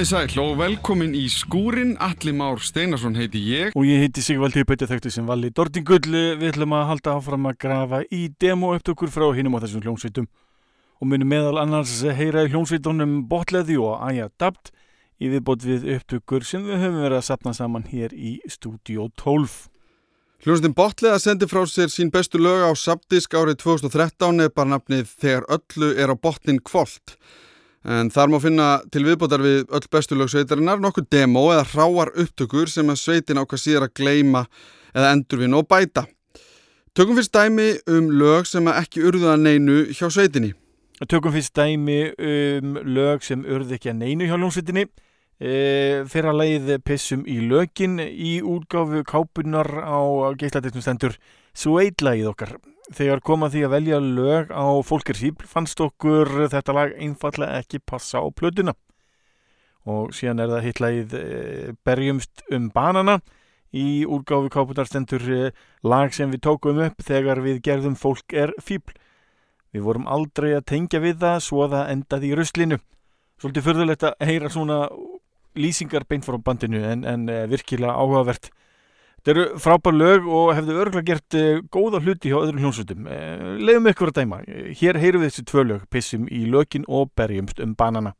Komið sæl og velkomin í skúrin, Alli Már Steinarsson heiti ég. Og ég heiti Sigvaldi Bötti þekktu sem Valli Dordingull Við ætlum að halda áfram að grafa í demo upptökur frá hinum á þessum hljómsveitum. Og munum meðal annars heyra í hljómsveitunum Botleði og Aja Dabt í viðbót við upptökur sem við höfum verið að sapna saman hér í Studio 12 Hljómsveitin Botleða sendi frá sér sín bestu lög á Sabdisk árið 2013 eða bara nafnið Þegar öllu er á botnin kvólt En þar má finna til viðbótar við öll bestu lög sveitarinnar nokkuð demo eða hráar upptökur sem að sveitin ákvað síðar að gleima eða endurvinna og bæta. Tökum fyrst dæmi um lög sem að ekki urða neinu hjá sveitinni. Tökum fyrst dæmi um lög sem urði ekki að neinu hjá ljónsveitinni. E, fyrra leið pissum í lögin í útgáfu kápunar á geitladetnum stendur Sueidlægið okkar. Þegar koma því að velja lög á fólkir sípl fannst okkur þetta lag einfallega ekki passa á plötuna. Og síðan er það hittlægið e, Berjumst um banana í útgáfu kápunar stendur e, lag sem við tókum upp þegar við gerðum fólk er fíbl. Við vorum aldrei að tengja við það svo að það endaði í ruslinu. Svolítið förðulegt að heyra svona lýsingar beint frá bandinu en, en virkilega áhugavert. Þetta eru frábær lög og hefðu örgulega gert uh, góða hluti hjá öðrum hljómsveitum. Uh, Leðum ykkur að dæma. Hér heyrum við þessi tvö lög, Pissum í lökin og Berjumst um banana.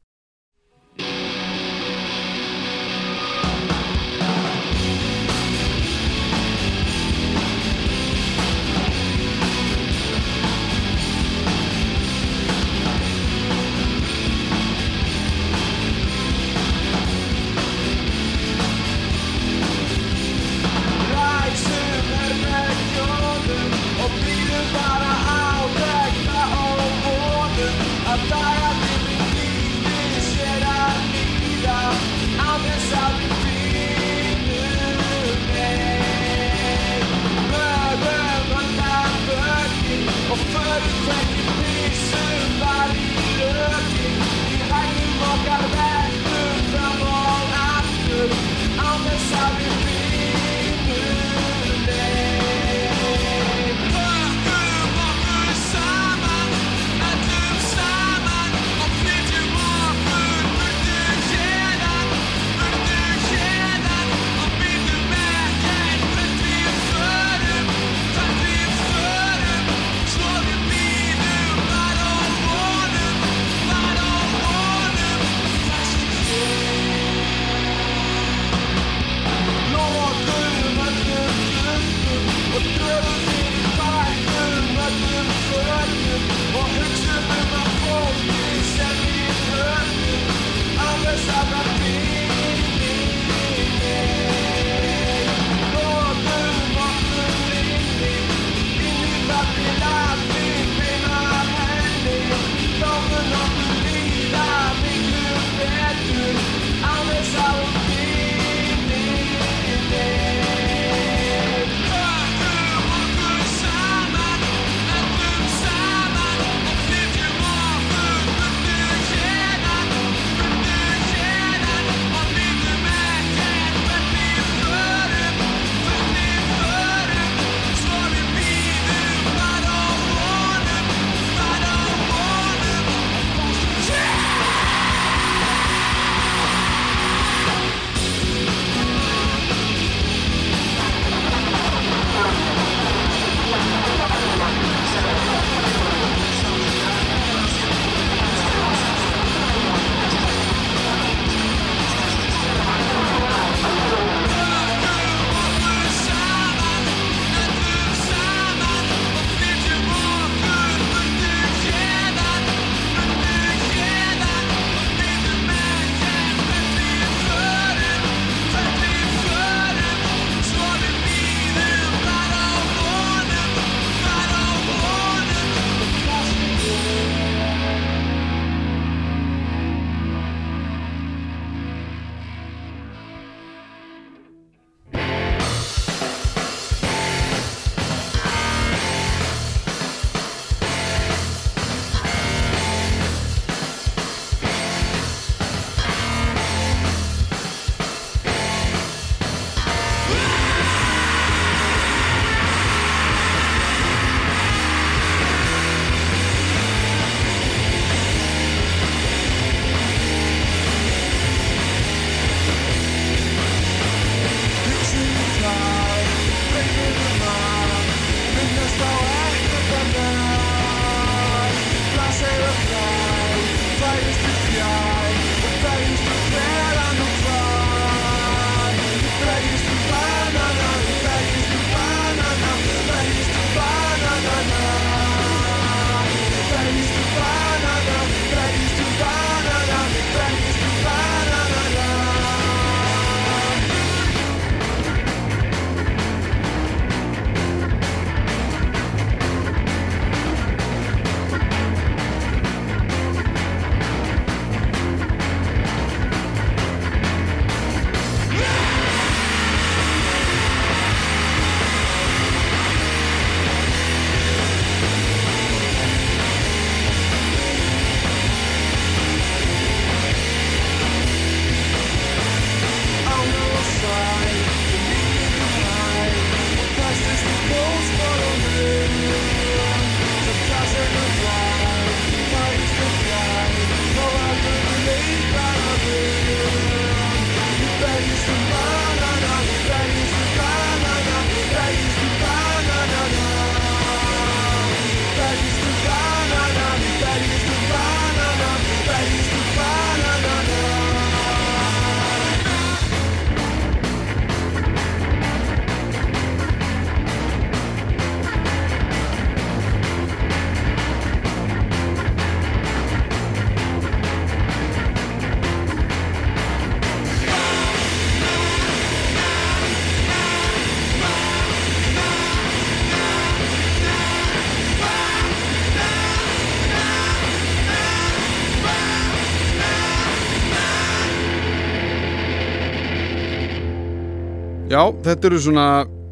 Já, þetta eru svona,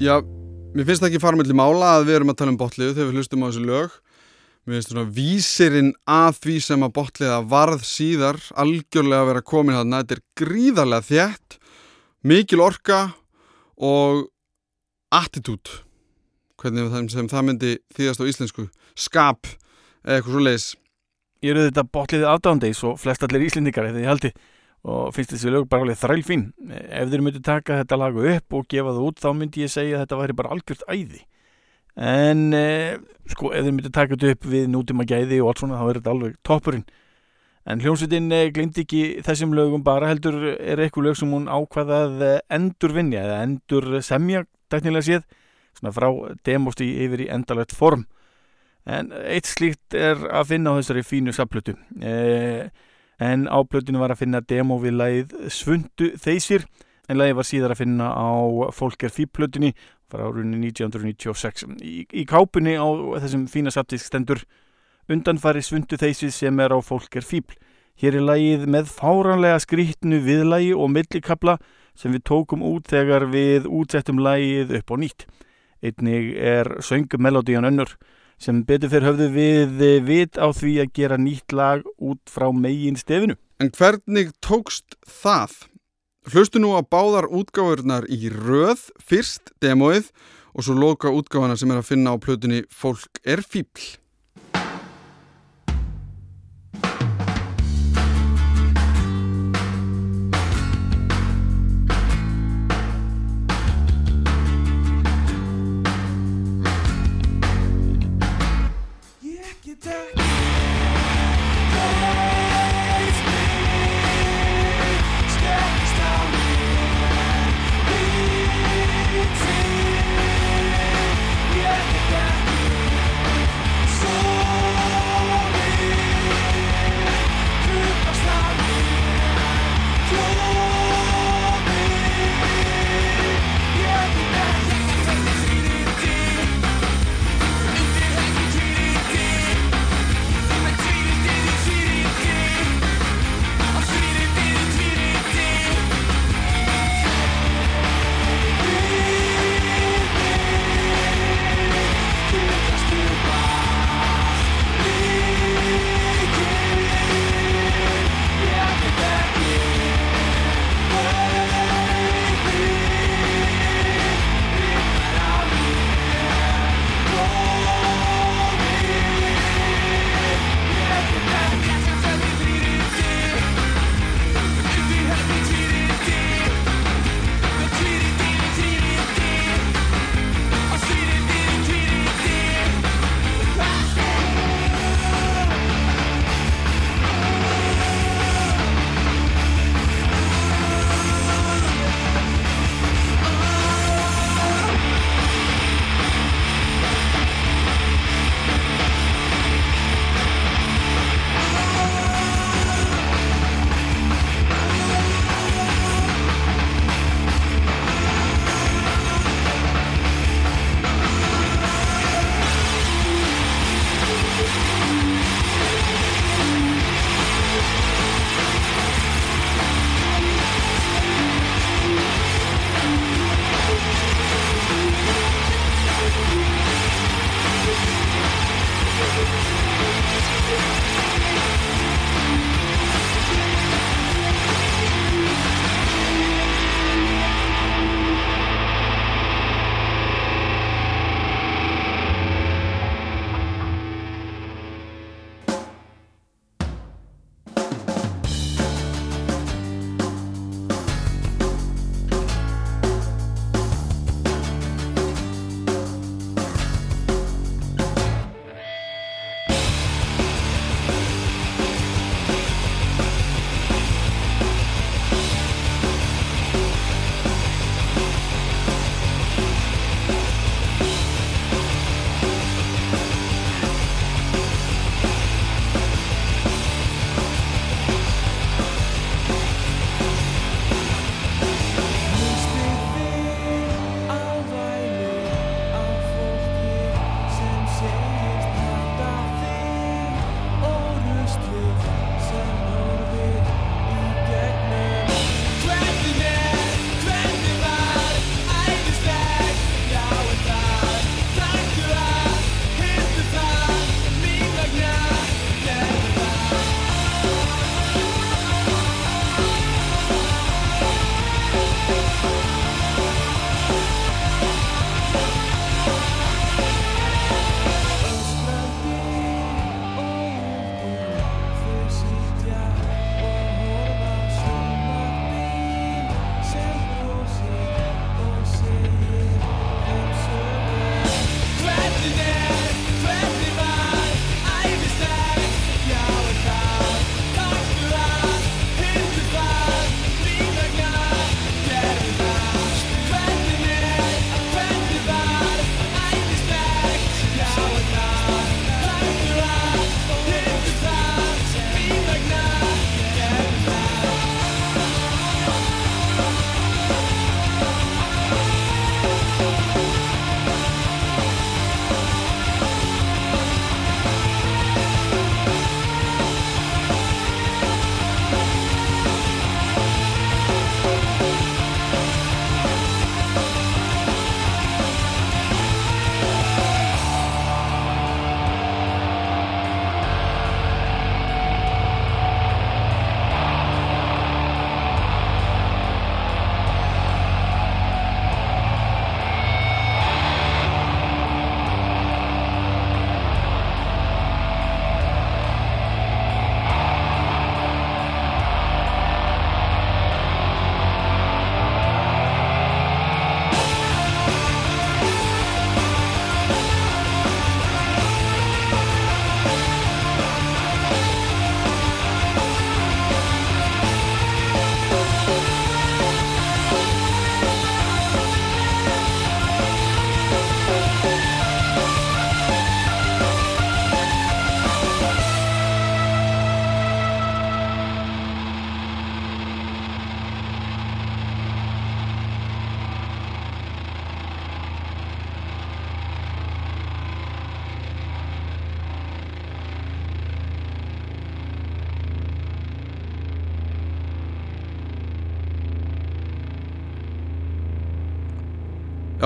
já, mér finnst ekki fara mellir mála að við erum að tala um botliðu þegar við hlustum á þessu lög. Mér finnst svona vísirinn að því sem að botliða varð síðar algjörlega að vera komin þarna. Þetta er gríðarlega þjætt, mikil orka og attitút, hvernig það, sem það myndi þýðast á íslensku, skap eða eitthvað svo leiðis. Ég eru þetta botliðið aðdándeis og flest allir íslendingar eða ég haldi og finnst þessi lög bara alveg þræl fín ef þeir myndi taka þetta lagu upp og gefa það út þá myndi ég segja að þetta væri bara algjört æði. En eh, sko ef þeir myndi taka þetta upp við nútíma gæði og allt svona þá er þetta alveg toppurinn. En hljómsveitin eh, glind ekki þessum lögum bara heldur er eitthvað lög sem hún ákvaðað endur vinja eða endur semja teknilega séð svona frá demosti yfir í endalegt form. En eitt slíkt er að finna á þessari fínu saplutu eða en á blötinu var að finna demo við lægið Svundu Þeysir en lægið var síðar að finna á Folker Fíplötunni frá árunni 1996 í, í kápunni á þessum fína saptisk stendur undanfari Svundu Þeysir sem er á Folker Fípl hér er lægið með fáranlega skrítnu viðlægi og millikabla sem við tókum út þegar við útsettum lægið upp á nýtt. Einnig er söngmelodían önnur sem betur fyrir höfðu við eh, vit á því að gera nýtt lag út frá megin stefinu. En hvernig tókst það? Hlustu nú á báðar útgáðurnar í röð, fyrst demoið og svo loka útgáðana sem er að finna á plötunni Fólk er fíbl.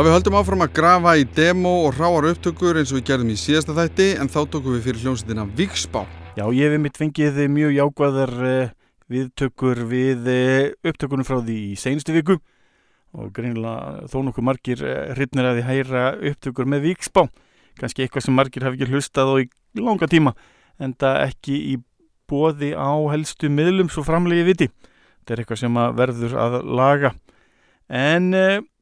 Já, við höldum áfram að grafa í demo og ráar upptökur eins og við gerðum í síðasta þætti en þá tókum við fyrir hljómsveitina Víksbá. Já, ég hef mitt fengið mjög jákvæðar uh, viðtökur við uh, upptökunum frá því í seinustu viku og greinilega þó nokkuð margir uh, hryfnir að því hæra upptökur með Víksbá. Kanski eitthvað sem margir hafi ekki hlustað og í langa tíma en það ekki í bóði á helstu miðlum svo framlegi viti. Þetta er eitthvað sem að verður að laga. En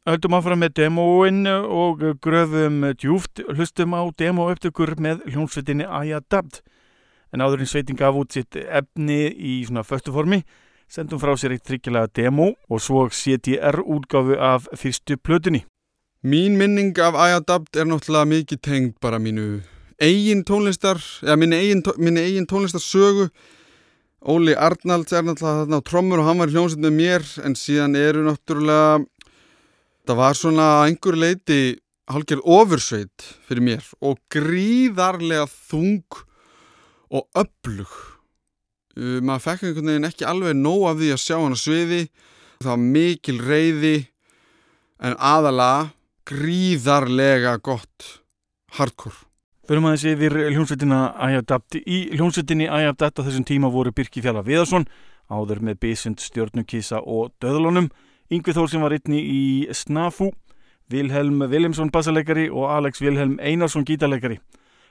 höldum áfram með demóin og gröfum djúft hlustum á demóöptökur með hljómsveitinni Ayadapt en áðurinn sveitin gaf út sitt efni í svona föstuformi sendum frá sér eitt tryggjalega demo og svo CTR útgáfu af fyrstu plötunni. Mín minning af Ayadapt er náttúrulega mikið tengd bara mínu eigin tónlistar eða minni eigin, minni eigin tónlistarsögu. Óli Arnalds er náttúrulega þarna á trommur og hann var hljómsveit með mér en síðan eru náttúrulega Það var svona einhver leiti halgjörð ofursveit fyrir mér og gríðarlega þung og öflug. Uh, maður fekk einhvern veginn ekki alveg nóg af því að sjá hann á sviði. Það var mikil reyði en aðala gríðarlega gott hardcore. Förum aðeins yfir hljómsveitina Æjabdapt. Í hljómsveitinni Æjabdapt á þessum tíma voru Birki Fjalla Viðarsson, áður með Bísund, Stjórnukísa og Döðlunum Yngvi Þór sem var einni í Snafu, Vilhelm Vilhelmsson bassalegari og Alex Vilhelm Einarsson gítalegari.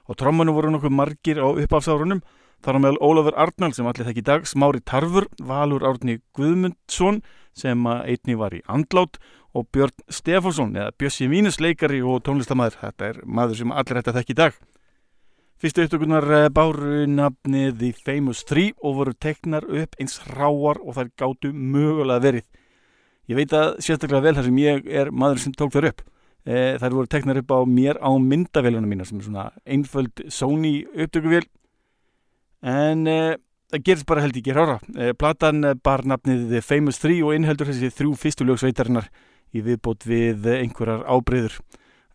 Á trommunum voru nokkuð margir á uppafsárunum, þar á meðal Ólafur Arnald sem allir þekk í dag, Smári Tarfur, Valur Árni Guðmundsson sem einni var í Andlát og Björn Stefánsson eða Bjössi Mínus leikari og tónlistamæður. Þetta er maður sem allir að þekk í dag. Fyrstu upptökunar eh, báru nafnið The Famous 3 og voru teknar upp eins ráar og þær gáttu mögulega verið. Ég veit að sérstaklega vel þar sem ég er maður sem tók þar upp. E, þær voru teknar upp á mér á myndavélunum mína sem er svona einföld Sony upptökuvél. En e, það gerist bara held ekki rára. E, platan bar nafnið The Famous 3 og innheldur þessi þrjú fyrstu lögsveitarinnar í viðbót við einhverjar ábreyður.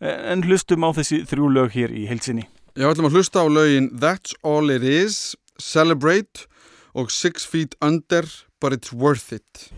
E, en hlustum á þessi þrjú lög hér í heilsinni. Ég ætlum að hlusta á lögin That's All It Is, Celebrate og Six Feet Under But It's Worth It.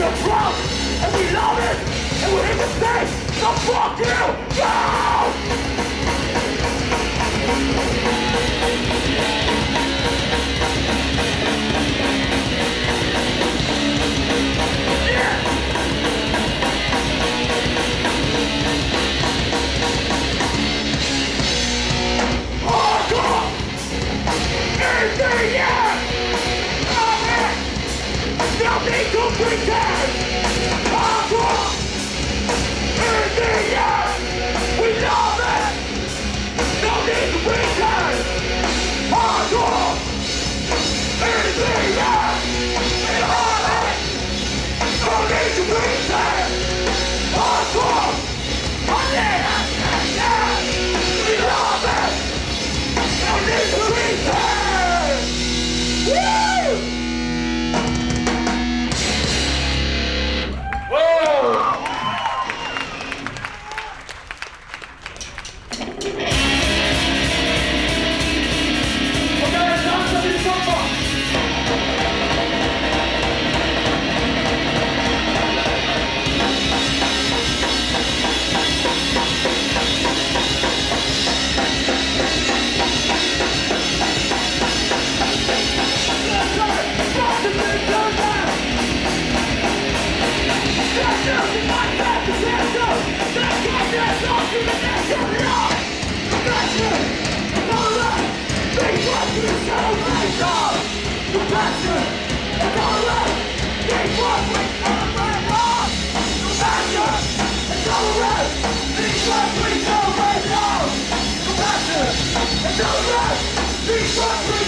you're and we love it, and we're the to so fuck you! Yeah! Trust me!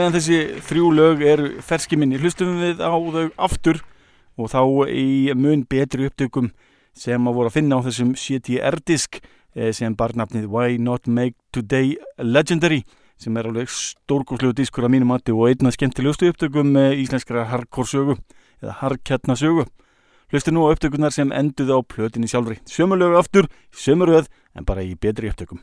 Meðan þessi þrjú lög er ferski minni. Hlustum við á þau aftur og þá í mun betri upptökum sem að voru að finna á þessum CTR-disk eh, sem barnafnið Why Not Make Today Legendary sem er alveg stórgóðslegu diskur að mínum mati og einna skemmtilegustu upptökum íslenskara hardcore sögu eða hardkjarna sögu. Hlustu nú á upptökunar sem enduð á plötinni sjálfri. Sömurlögu aftur, sömuröð en bara í betri upptökum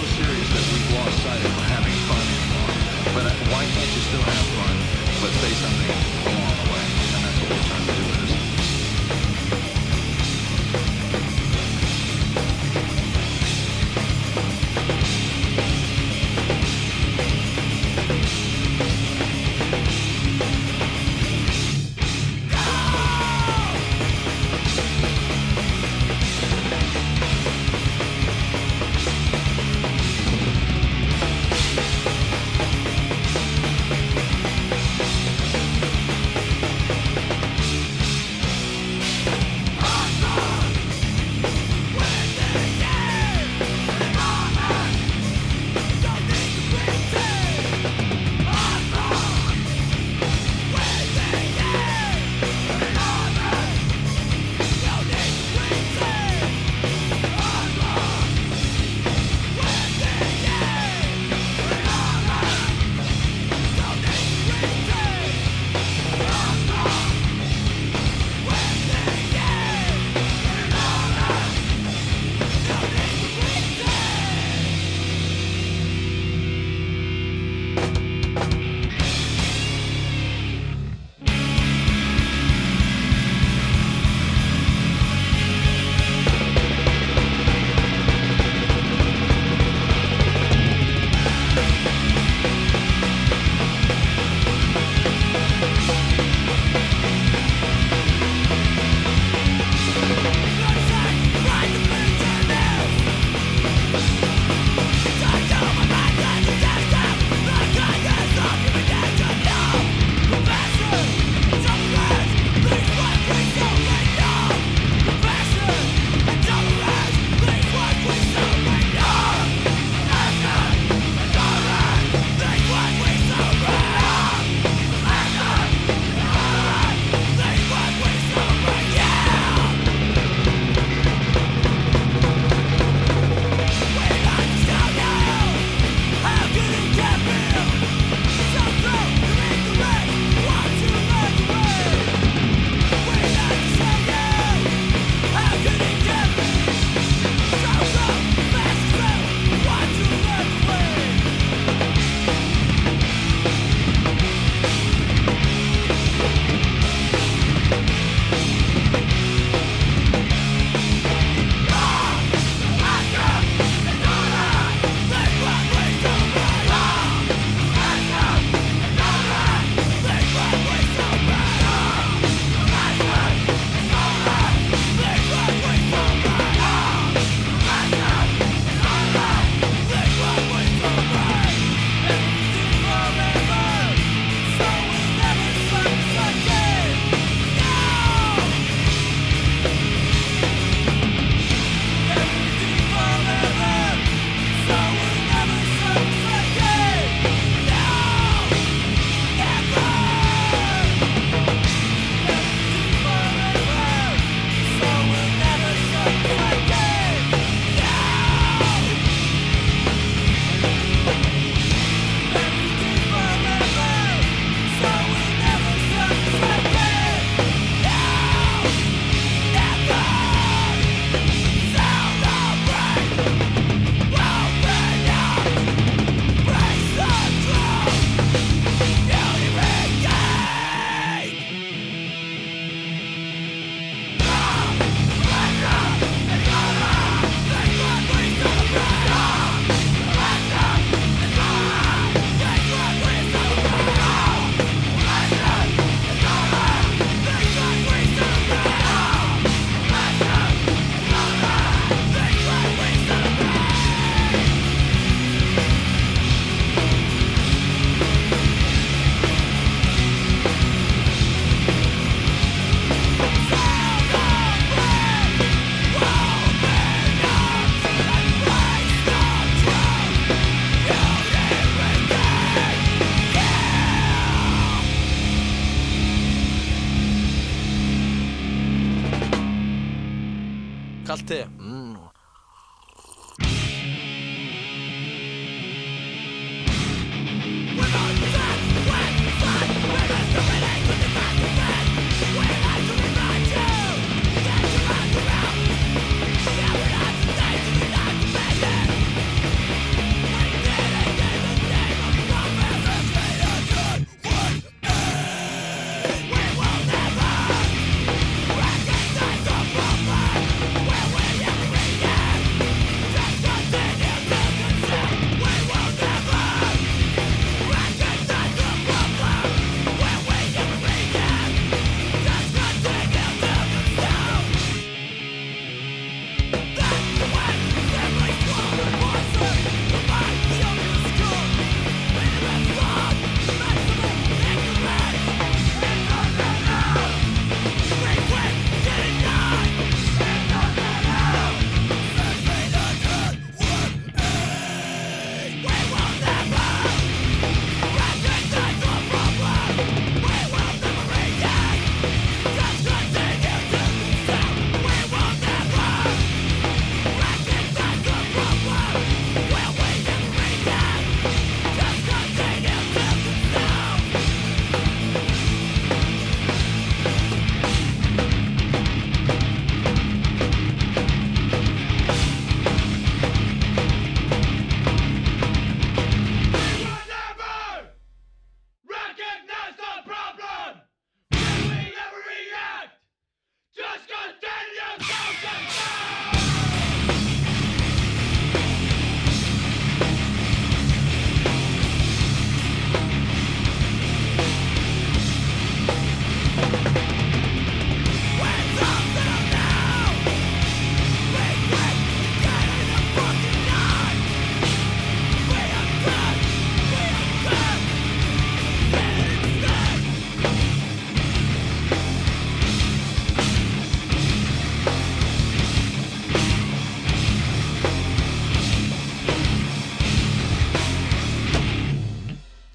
so serious that we've lost sight of having fun anymore. But uh, why can't you still have fun, but say something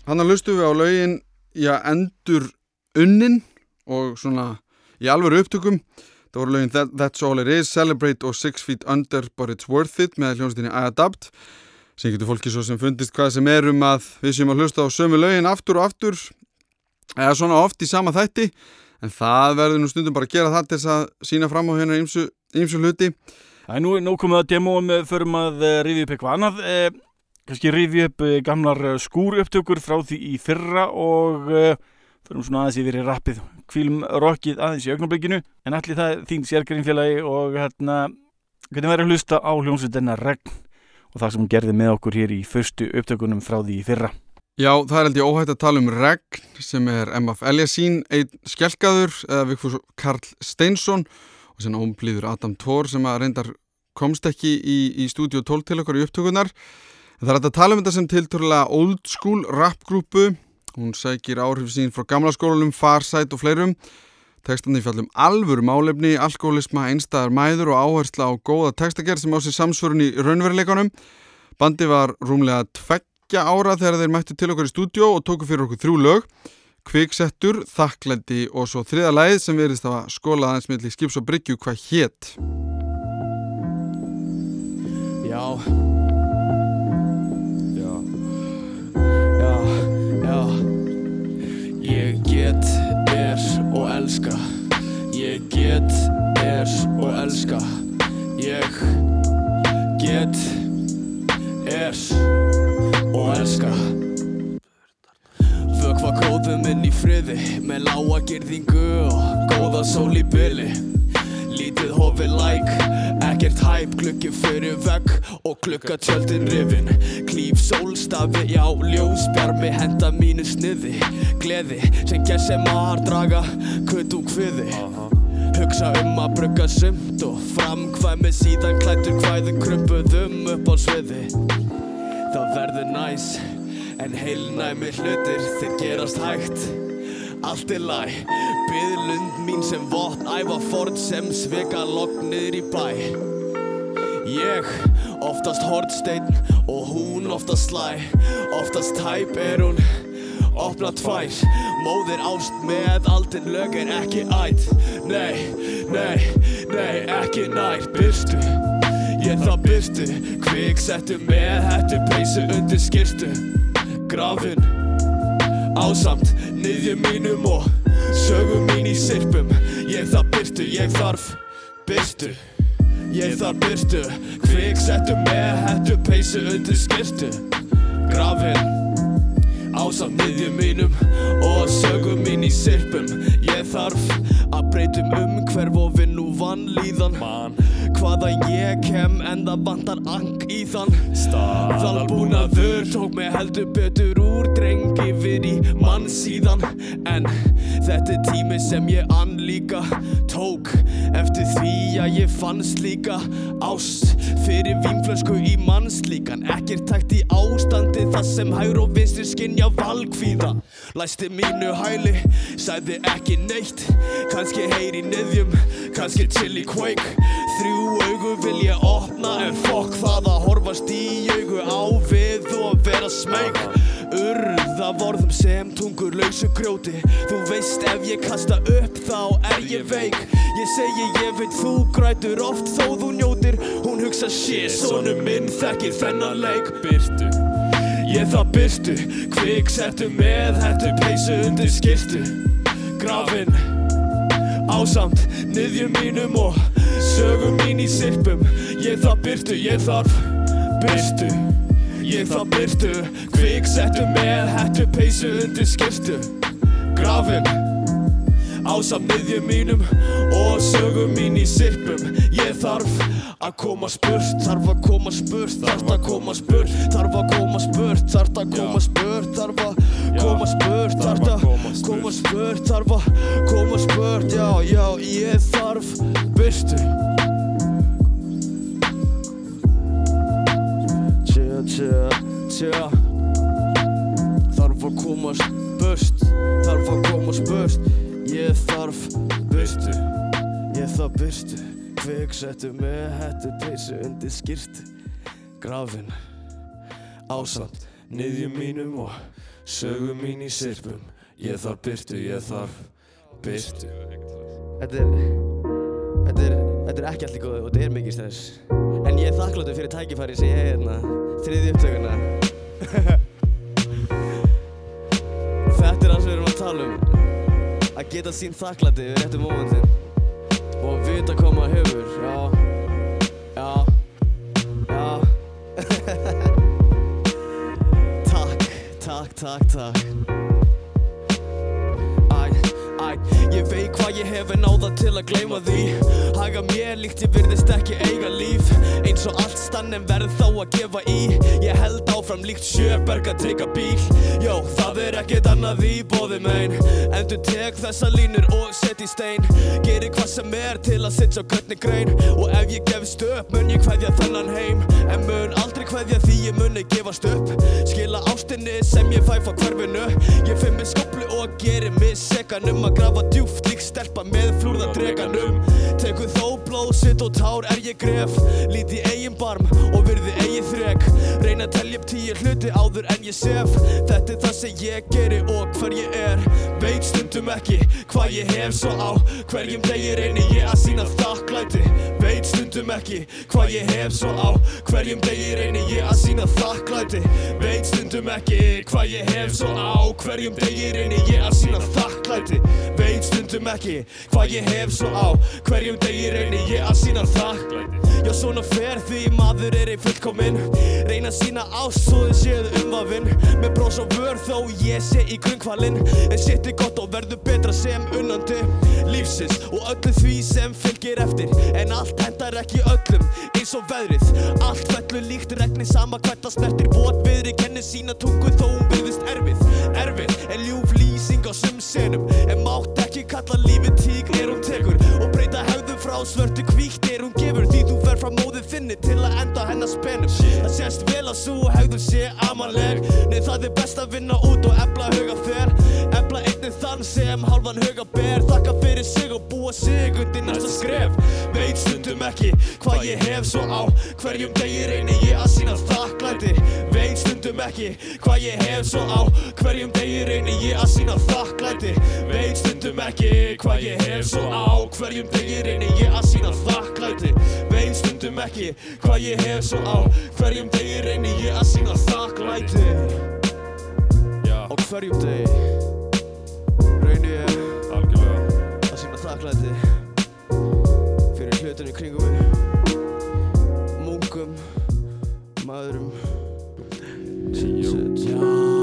Hann að lustu við á lögin já, endur unnin og svona í alvöru upptökum. Það voru lögin That, That's All It Is, Celebrate og Six Feet Under But It's Worth It með hljónstinni Adapt. Sem getur fólki svo sem fundist hvað sem er um að við séum að hlusta á sömu lögin aftur og aftur. Eða svona oft í sama þætti en það verður nú stundum bara að gera það til þess að sína fram á hérna ýmsu hluti. Það er nú, komið að demóum förum að uh, rifja upp eitthvað annað. Eh, kannski rifja upp eh, gamlar eh, skúrupptökur frá því í fyrra og uh, förum svona aðeins yfir í rappið. Kvílum rockið aðeins í augnablikinu. En allir það þín sérgreinfélagi og hérna, hvernig verður hlusta á hljómsveitina regn og það sem gerði með okkur hér í fyrstu upptökunum frá því í fyrra? Já, það er held ég óhætt að tala um Regn sem er MF Eliasín, einn skjálkaður eða Vigfús Karl Steinsson og sem ómblíður Adam Thor sem að reyndar komst ekki í, í stúdíu 12 til okkar í upptökunar. Það er að tala um þetta sem tilturlega old school rapgrúpu. Hún sækir áhrif sín frá gamla skólanum, Farsæt og fleirum. Tekstandi fjallum alvöru málefni, alkoholisma, einstæðar mæður og áhersla á góða tekstagerð sem á sér samsvörun í raunveruleikunum. Bandi var rúmlega tveggja ára þegar þeir mættu til okkar í stúdíu og tóku fyrir okkur þrjú lög. Kviksettur, Þakklændi og svo þriða læð sem verðist að skóla aðeins milli skips og bryggju hvað hétt. Já get, er og elska. Ég get, er og elska. Ég get, er og elska. Vökva kóðum inn í friði Með lága girðingu og góða sól í byli Lítið hofi læk, ekkert hæp Gluggi fyrir vegg og glugga tjöldin rifin. Klíf sólstafi, já, ljósbjarmi Henda mínu sniði, gleði Sem gessi mar draga, kutt og kviði. Hugsa um að brugga sumt og framkvæmi Síðan klættur kvæðin krumpuðum upp á sviði. Það verður næs En heilnæmi hlutir þeir gerast hægt Allt er læg. Byðlund mín sem vott Æfa ford sem svika lognir í bæ. Ég oftast hortsteinn Og hún oftast slæ Oftast tæp er hún opna tvær. Móðir ást með aldin lög er ekki ætt Nei, nei, nei, ekki nær. Byrstu, ég það byrstu. Kvik settu með hættu peysu undir skirtu Grafin Ásamt niðjum mínum og sögum mín í sirpum Ég það byrtu, ég þarf byrtu Ég þarf byrtu Kvik settu með hættu peysu undir skirtu Grafin Ásamt niðjum mínum og sögum mín í sirpum Ég þarf að breytum um hverf og vinn úr vannlíðan Man. Hvaða ég kem en það vantar ang í þann. Staðalbúnaður tók mig heldur betur úr dreng yfir í mann síðan. En þetta er tími sem ég ann líka tók Eftir því að ég fannst líka ást Fyrir vínflösku í mannslíkan. Ekkert tækt í ástandi Það sem hægur og vinstri skinja valkvíða. Læsti mínu hæli, sagði ekki neitt. Kanski heyri neðjum, kannski chill í quake Þrjú augu vil ég opna En fokk það að horfast í augu á við og vera smeg Urða vorðum sem tungur lausu grjóti. Þú veist ef ég kasta upp þá er ég veik. Ég segi ég veit þú grætur oft þó þú njótir. Hún hugsa shit, sonu minn þekkir þennan leik. Byrtu Ég það byrtu, kvik settu með hættu peysu undir skirtu Grafin. Ásamt niðjum mínum og sögum mín í sirpum Ég það byrtu, ég þarf byrtu Ég það byrtu, kvik settu með hættu peysu undir skirtu Grafin Ásamt niðjum mínum og sögum mín í sirpum Ég þarf að koma spurt, þarf að koma spurt, þarf að koma spurt Þarf að koma spurt, þarf að koma spurt, þarf að koma spurt, þarf að koma spurt, þarf að koma spurt Já, já, ég þarf byrtu Tja, tja, tja Þarf að komast burt Þarf að komast burt Ég þarf byrtu Ég þarf byrtu Kvik settu með hættu peysu undir skirtu Grafin Ásamt Niðjum mínum og sögum mín í sirpum Ég þarf byrtu, ég þarf byrtu Þetta er Þetta er, þetta er ekki allt í góðu og þetta er mikið stress. En ég er þakkláttur fyrir tækifæri sem ég hef hérna. Þriði upptökuna. Þetta er það sem við erum að tala um Að geta sín þakklæti við réttum mómentin. Og að vita hvað maður hefur Já. Já. Já. Takk, takk, takk, takk ég veit hvað ég hef en á það til að gleyma því. Haga mér líkt ég virðist ekki eiga líf. Eins og allt stann en verð þá að gefa í. Ég held áfram líkt sjöberg að trygga bíl. Jó, það er ekkert annað í bóði mein. Endur tek þessa línur og set í stein. Gerir hvað sem er til að sitja á götni grein. Og ef ég gefst upp mun ég kveðja þennan heim. En mun aldrei kveðja því ég muni gefast upp. Skila ástinni sem ég fæ frá hverfinu. Ég finn mig skoplu og gerir mig sekan um að grafa djúft lík stelpa með flúrða dreganum Tekur þó blóð, sitt og tár er ég gref. Líti eigin barm og virði eigin þrek. Reyna að telja upp tíu hluti áður en ég sef. Þetta er það sem ég geri og hver ég er. Veit stundum ekki hvað ég hef svo á. Hverjum degi reyni ég að sína þakklæti. Veit stundum ekki hvað ég hef svo á. Hverjum degi reyni ég að sína þakklæti. Veit stundum ekki hvað ég hef svo á. Hverjum degi reyni ég að sína þakklæti. Veit stundum ekki hvað ég hef svo á. Hverjum degi reyni ég að sína þakklæti Já svona fer því maður er ei fullkominn. Reyna að sína ást svo þið séu umvafinn. Með brós og vör þó ég sé í grunnkvalinn. En sitt er gott og verður betra sem unnandi Lífsins og öllu því sem fylgir eftir. En allt hendar ekki öllum eins og veðrið. Allt fellur líkt regni sama hvert að snertir. Vot viðri kennir sína tungu þó hún byrðist Erfið spenum Það sést vel að svo hegðun sé amanleg Nei það er best að vinna út og ebla huga þér. Ebla einnig þann sem hálfan huga ber. Þakka fyrir sig og búa sig undir næsta skref. Veit stundum ekki hvað ég hef svo á Hverjum degi reyni ég að sína þakklæti ekki hvað ég hef svo á Hverjum degi reyni ég að sína þakklæti. Veit stundum ekki hvað ég hef svo á Hverjum degi reyni ég að sína þakklæti. Veit stundum ekki hvað ég hef svo á Hverjum degi reyni ég að sína þakklæti. Á hverjum degi reyni ég algjörlega. að sína þakklæti. Fyrir hlutunum í kringum mig. Munkum maðurum Shit, já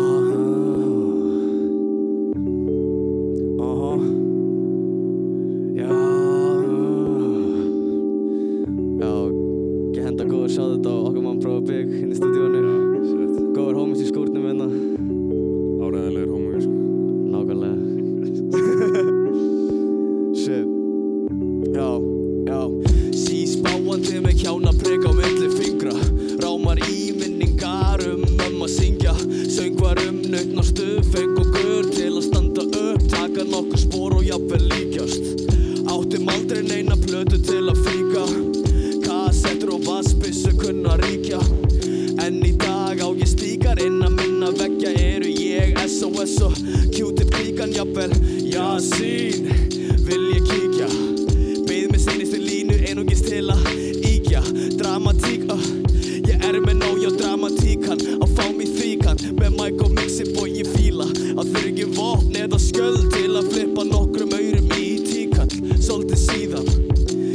SOS og Q-tip klíkan jafnvel. Jasín, vil ég kíkja? Beð með sinnistu línu einungis til að íkja Dramatík, uh, ég er með nóg, já dramatíkan. Á fá mig þvíkan, með mic og mixi bói ég fíla. Að þurfi vopn eða skjöld til að flippa nokkrum aurum í tíkall Svolítið síðan.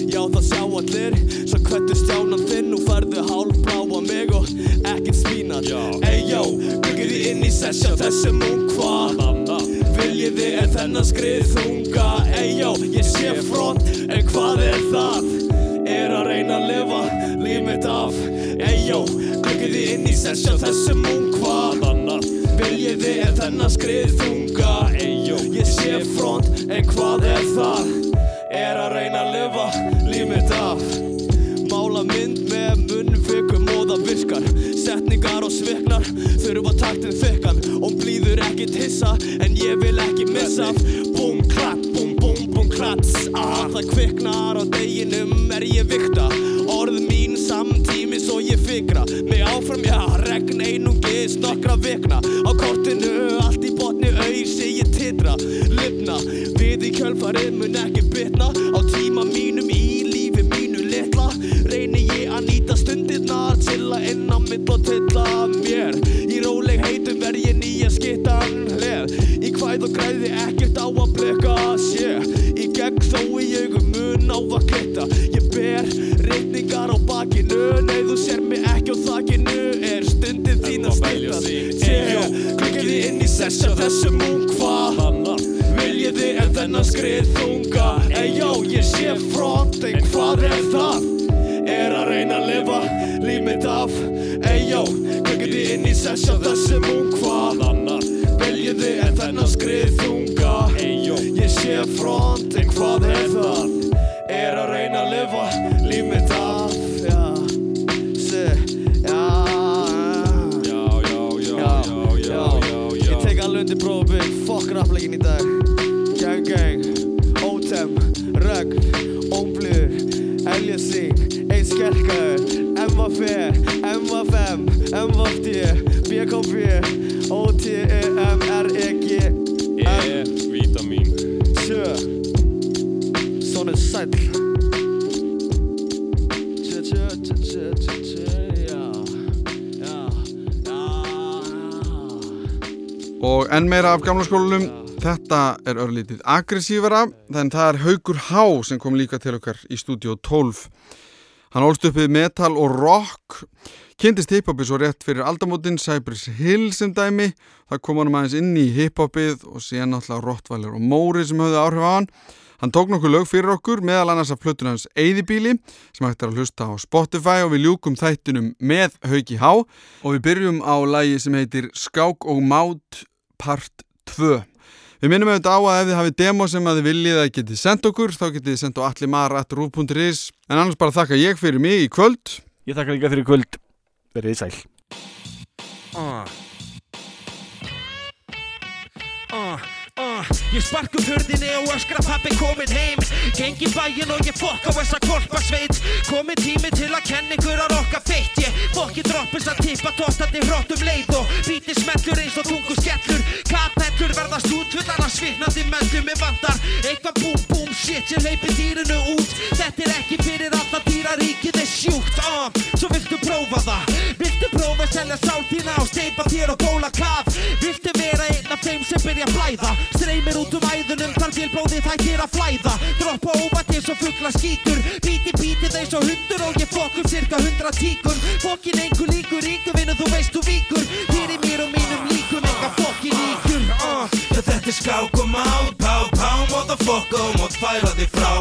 Já það sjá allir. Svo hvernig stjánan þinn Nú færðu hálfbláa mig og ekkert spínat. Já. Eyjó, byggir þið inn í sessja þessum ung þið er þennan skrið þunga. Eyjó, ég sé front En hvað er það? Er að reyna að lifa líf mitt af. Byggir þið inn í sessja þessum ung hvað Viljið þið er þennan skrið þunga? Eyjó, ég sé front En hvað er það? Er að reyna að lifa líf mitt af. Mála mynd með munnfikum og það virkar. Setningar og sviknar Þurfa taktin þykkan. Og blíður ekkit hissa En ég vil missa Búm, klapp, búm, búm, búm, klats ah, Það kviknar á deginum er ég vikta Orð mín samtímis og ég fikra. Mig áfram, já, regn einungis nokkra vikna. Á kortinu allt í botni auðsi ég titra. Lifna, við í kjölfarið mun ekki þennan skrið þunga. Eyjó, ég sé front En hvað er það? Er að reyna að lifa líf mitt af Eyjó, klikkið þið inn í sessa þessum ung hva Viljið þið en þennan skrið þunga. Eyjó. Ég sé front En hvað er það? Er að reyna að lifa líf mitt af. Já, sé, já. Já, já, já, já, já, já, já. Ég tek alveg undir prófið, fuck rappleikin í dag Gang. Gang, Ótem, Rögg, Ómblur, Eljasing, Einn Skerkaður, MFR, MFM, MFD, BKB, OTEMREG, E-vitamin Sjö, Svona sæll. Tjö, tjö, tjö, tjö, tjö, tjö, Og enn meira af gamla skólanum, þetta er örlítið aggressívara, þannig það er Haugur Há sem kom líka til okkar í stúdíu 12. Hann ólst upp við metal og rock, kynntist hiphopið svo rétt fyrir aldamótin Cypress Hill sem dæmi, það kom hann aðeins inn í hiphopið og síðan náttúrulega Rottweiler og Móri sem höfðu áhrif á hann. Hann tók nokkuð lög fyrir okkur, meðal annars af plötun hans Eyðibíli sem hægt er að hlusta á Spotify og við ljúkum þættinum með Hauki Há og við byrjum á lagi sem heitir Skák og Mát part 2. Við minnum auðvitað á að ef þið hafið demo sem að þið viljið að getið sendt okkur þá getið þið sendt á allimar.ruf.is en annars bara þakka ég fyrir mig í kvöld. Ég þakka líka fyrir kvöld Verið þið sæl Uh. Uh, uh, Ég spark upp hurðinni og öskra pappi komin heim. Gengi bæinn og ég fokk á þessa kvolpasveit Komin tími til að kenna ykkur að rokka feitt. Ég fokki droppins að tippa tóstandi hróttum leið Og bíti smellur eins og tungu skellur. Kapellur verðast útfullar að svitnandi möllum Mér vantar eitthvað búm búm shit Ég hleypi dýrinu út. Þetta er ekki fyrir alla dýraríkið er sjúkt uh, Svo viltu prófa það selja sál þína og steipa þér og bóla kaf Viltu vera einn af þeim sem byrja að blæða Streymir út um æðunum þar til blóðið hættir að flæða Droppa óvætt eins og fuggla skítur Bíti bítið eins og hundur og ég fokk um cirka hundra tíkur Fokkin einhver líkur yngur vinnu þú veist þú víkur Fyrir mér og mínum líkum enga fokkin líkur uh. Já þetta er skák og mát, pá, pá, motherfucker og mót færa þig frá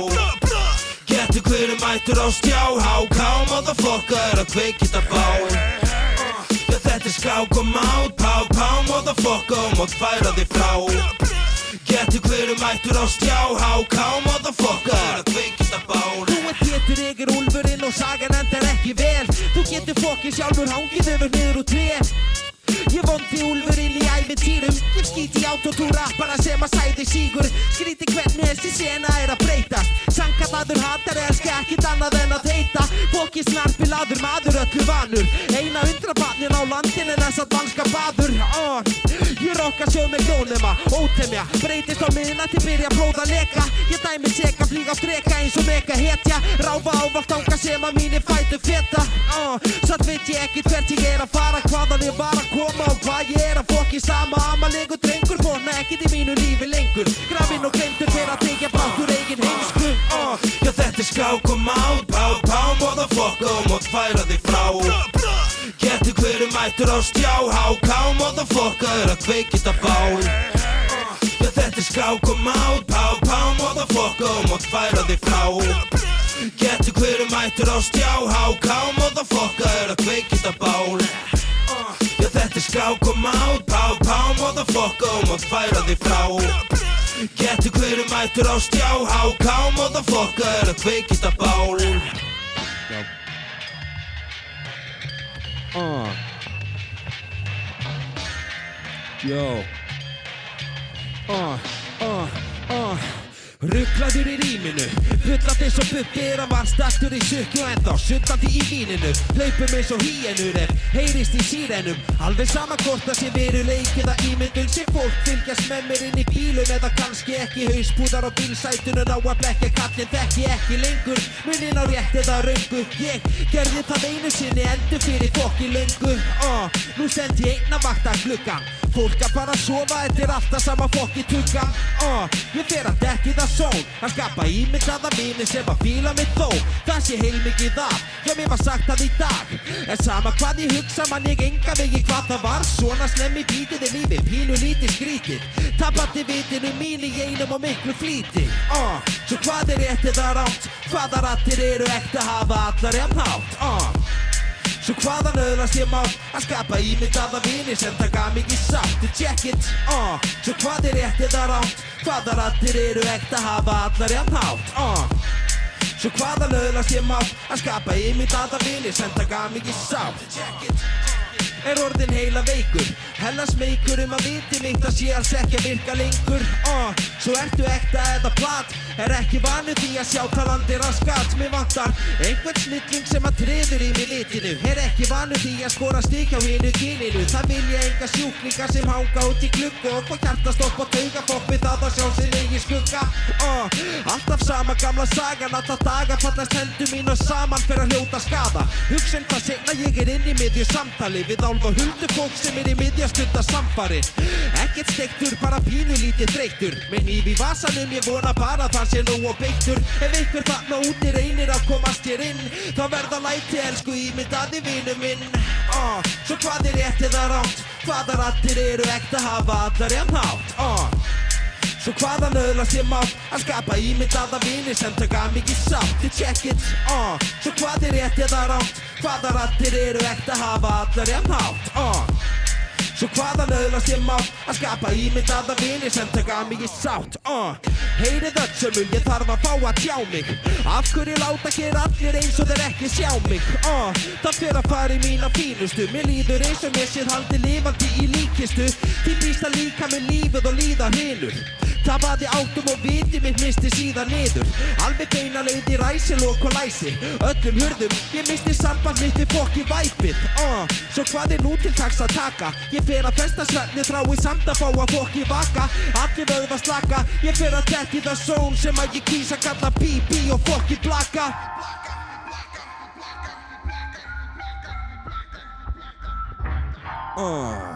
Getur hverju mættur á stjá, háká, motherfucker er að kveikita bá og mát, pá, pá, motherfucker og mót færa þig frá. Getur hverju mættur á stjá, háká, motherfucker. Er að kveikita bá Þú ert ég er úlfurinn og sagan endar ekki vel. Þú getur fokkið sjálfur hangið öfur niður úr tré. Ég vondi úlfurinn í ævintýrum Ég skýti í autotúra bara sem að sæði sígur. Skríti hvernig þessi sena er að breytast. Sankallaður hattar elska ekkit annað en að snarpi laður maður öllu vanur. Eina undrabarnin á landin en þess að danska baður. Uh. Ég rokka sjóð með glónema, ótemja. Breytist á miðna til byrja próða leka. Ég dæmi seka, flýga á streka eins og mega hetja. Ráfa ávalt ánga sem að mínir fætu feta. Uh, Satt veit ég ekkert hvert ég er að fara Hvaðan ég var að koma og hvað ég er að fokki. Sama Amalegu drengur, vona ekkert í mínu lífi lengur. Grafinn og glemtur motherfucker mót færa þig frá. Getur hverju mættur á stjá, háká, motherfucker er að kveikita bá Já þetta er skák og mát, pá, pá, motherfucker mót færa þig frá. Getur hverju mættur á stjá, háká, motherfucker er að kveikita bál Já þetta er skák og mát, pá, pá, motherfucker mót færa þig frá. Getur hverju mættur á stjá, háká, motherfucker er að kveikita bál Uh. Yo. uh, uh, uh. Rugglaður í rýminu Bullat eins og er að var startur í sukku En þá suttandi í víninu. Hlaupum eins og hýjenur ef heyrist í sírenum Alveg sama hvort það sé veruleik eða ímyndun Sem fólk fylgjast með mér inn í bílum Eða kannski ekki hauspúðar á bílsætunum. Á að blekja kallin þekki ekki lengur Munin á rétt eða röngu. Ég gerði það einu sinni endur fyrir fokki löngu. Uh, Nú stend ég einn að vakta gluggan Fólk að bara sofa, þetta er alltaf sama fokki tuggan uh, Ég fer að dekki það són Að skapa ímyndaða vini sem að fíla mig þó. Það sé heilmikið af, já mér var sagt það í dag. En sama hvað ég hugsa man ég enga vegi hvað það var. Svona slemmi bítið í lífi, pínu lítið skrítið. Tapandi vitinu mín í einum og miklu flýti. Uh, Svo hvað er rétt eða rátt, hvaða rattir eru ekta hafa allar jafn hátt? Uh, Svo hvaðan öðlast ég mátt að skapa ímyndaða vini sem taka mig í sátt. Check it, uh, svo hvað er rétt eða rátt Hvaða rattir eru ekta hafa allar jafn hátt uh, Svo hvaðan öðlast ég mátt að skapa ímyndaða vini sem taka mig í sátt. Check it. Er orðin heila veikur? Hella smeykur um að viti mitt að sé alls ekki að virka lengur uh, Svo ertu ekta eða plat Er ekki vanu því að sjá talandi raskat? Mér vantar einhvern snilling sem að treður í mig litinu. Er ekki vanu því að skora stík á hinu kyninu? Það vilja enga sjúklingar sem hanga út í gluggu Og hvað hjartastopp og taugafokk við það að sjá sin eigi skugga. Uh, Alltaf sama gamla sagan Alla daga fallast hendur mín og saman fyrir að hljóta skada Hugsa um það segna ég er inn í miðju samtali Við álfa huldufólk sem er í miðja stunda samfari Ekkert steiktur, bara pínu lítið þreyttur. Með nýf í vasanum ég vona bara það sé nú og beittur. Ef einhver þarna úti reynir að komast hér inn Þá verða læti elsku ímyndaði vinu minn. Uh, Svo hvað er rétt eða rátt Hvaða rattir eru ekta hafa allar jafn hátt? Uh, Svo hvaðan öðlast ég mátt að skapa ímyndaða vini sem taka í sátt Ég check it, uh, svo hvað er rétt eða rátt Hvaða rattir eru ekta hafa allar hátt? Uh, Svo hvaðan öðlast ég mátt að skapa ímyndaða vini sem taka mig í sátt uh. Heyrið öll sömul, ég þarf að fá að tjá mig. Af hverju láta hér allir eins og þeir ekki sjá mig uh. Það fyrir að fara í mína fínustu. Mér líður eins og mér séð haldi lifandi í líkistu. Því býst að líka með lífið og líða hinur Tapaði áttum og viti mitt misti síðan niður. Alveg beina leið í ræsilok og læsi. Öllum hurðum, ég misti samband mitt við fokki væpið uh, Svo hvað er nú til taks að taka? Ég fer að festa svefni þrái samt að fá að fokki vaka Allir vöðva slaka, ég fer að tekki það zone Sem að ég kýsa kalla BB og fokki blaka uh.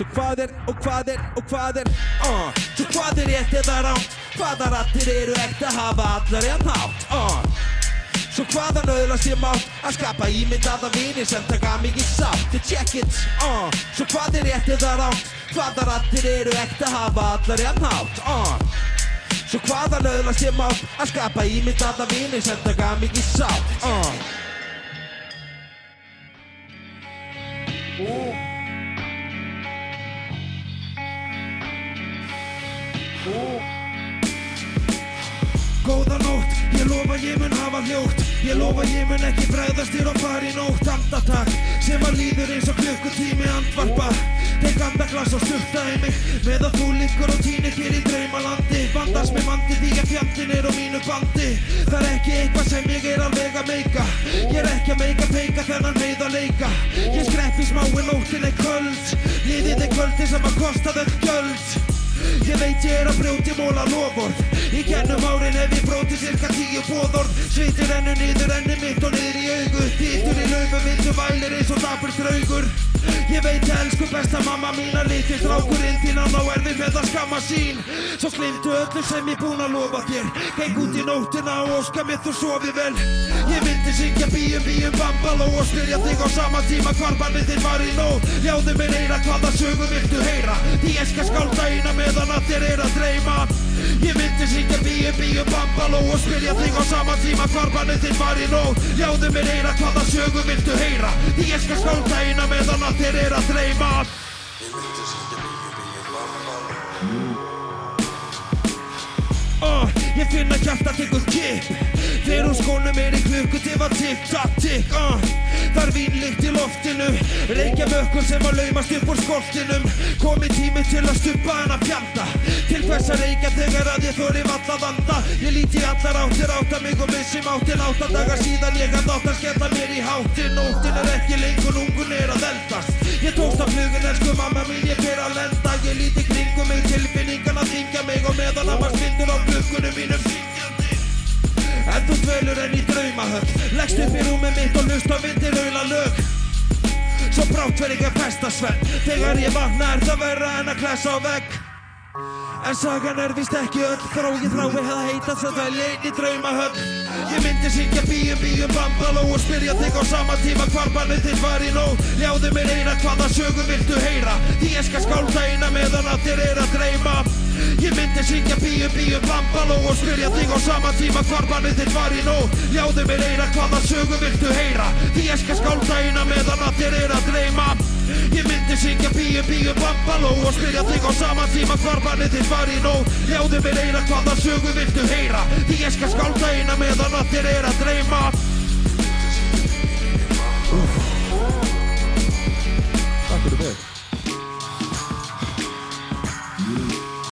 Svo hvað er, og hvað er, og hvað er uh. Svo hvað er rétt eða rátt Hvaða rattir eru ekta hafa allar en hátt uh. Svo hvaðan öðlast ég mátt að skapa ímyndaða vini sem taka í sátt Þið check it, uh. Svo hvað er rétt eða rátt Hvaða rattir eru ekta hafa allar en hátt uh. Svo hvaðan öðlast ég mátt að skapa ímyndaða vini sem taka í sátt uh. Góða nótt, ég lofa ég mun hafa hljótt Ég lofa ég mun ekki bregðast þér og fara í nótt Andatak sem að líður eins og klukkutími andvarpa. Tek andaglas og stutta í mig Með að þú liggur og týnir hér í draumalandi. Vandast með mandi því að fjandinn er á mínu bandi. Það er ekki eitthvað sem ég er alveg að meika. Ég er ekki að meika peika þennan meið að leika. Ég skrepp í smái nóttin er köld Líðið er kvöldi sem að kosta þau gjöld Ég veit ég er að brjóti móla loford Í kennum árin hef ég bróti cirka tíu bóðorð Svitir ennu niður enni mitt og niður í augu. Títur í laufu vindu vælir eins og dapur draugur Ég veit ég elsku besta mamma mín að liti strákurinn til hann á erfi með að skamma sín. Svo glimtu öllu sem ég búin að lofa þér. Geng út í nóttina og óska mér þú sofi vel. Ég myndi syngja bíum bíum bambaló og spyrja þig á sama tíma hvar bannið þinn var í nót Ljáðu mér eira hvaða sögu viltu heyra. Ég skal skálda eina meðan að þér er að dreyma. Ég myndi syngja bíum bíum bambaló og spyrja þig á sama tíma hvar bannið þinn var í nót Ljáðu mér eira hvaða sögu viltu heyra. Ég skal skálda eina meðan að þér er að dreyma. Uh, ég finn að hjarta tekur kipp Þegar úr skónum er í klukku til að tikk, takk, tikk uh, Það er vínlykt í loftinu. Reykja vökkum sem að laumast upp úr skoltinum. Komið tími til að stuppa en að fjanda Til hvers að reykja þegar að ég þóri valla vanda? Ég líti allar áttir átta mig og missi máttin Átta dagar síðan ég að átt að skella mér í háttin Nóttin er ekki lengur, ungun er að eldast. Ég tókst af flugun, elsku mamma mín, ég fer að lenda. Ég líti kringum mig, tilfinningarna þingja mig Og meðan að maður spindur á klukkunum mínum En þú dvelur enn í draumahögg Leggst upp í rúmið mitt og lust á vindir raula lög. Svo brátt verð ég að festa svefn. Þegar ég vakna er það verra en að klessa á vegg En sagan er vist ekki öll. Ég þrái hefða heita það dvelja einn í draumahögg Ég myndi syngja bíum bíum bambaló Og spyrja þig á sama tíma hvar bannið þinn var í nóg Ljáðu mér eina hvaða sögu viltu heyra? Því ég skal skálda eina meðan að þér er að dreyma. Ég myndi syngja bíum bíum bambaló Og spyrja þig á sama tíma hvar bannið þinn var í nóg Ljáðu mér eina hvaða sögu viltu heyra? Því ég skal skálda eina meðan að þér er að dreyma Ég myndi syngja bíum bíum bambaló Og spyrja þig á sama tíma hvar bannið þinn var í nóg Ljáðu mér eina hvaða sögu viltu heyra? Því ég skal skálda eina meðan að þér er að dreyma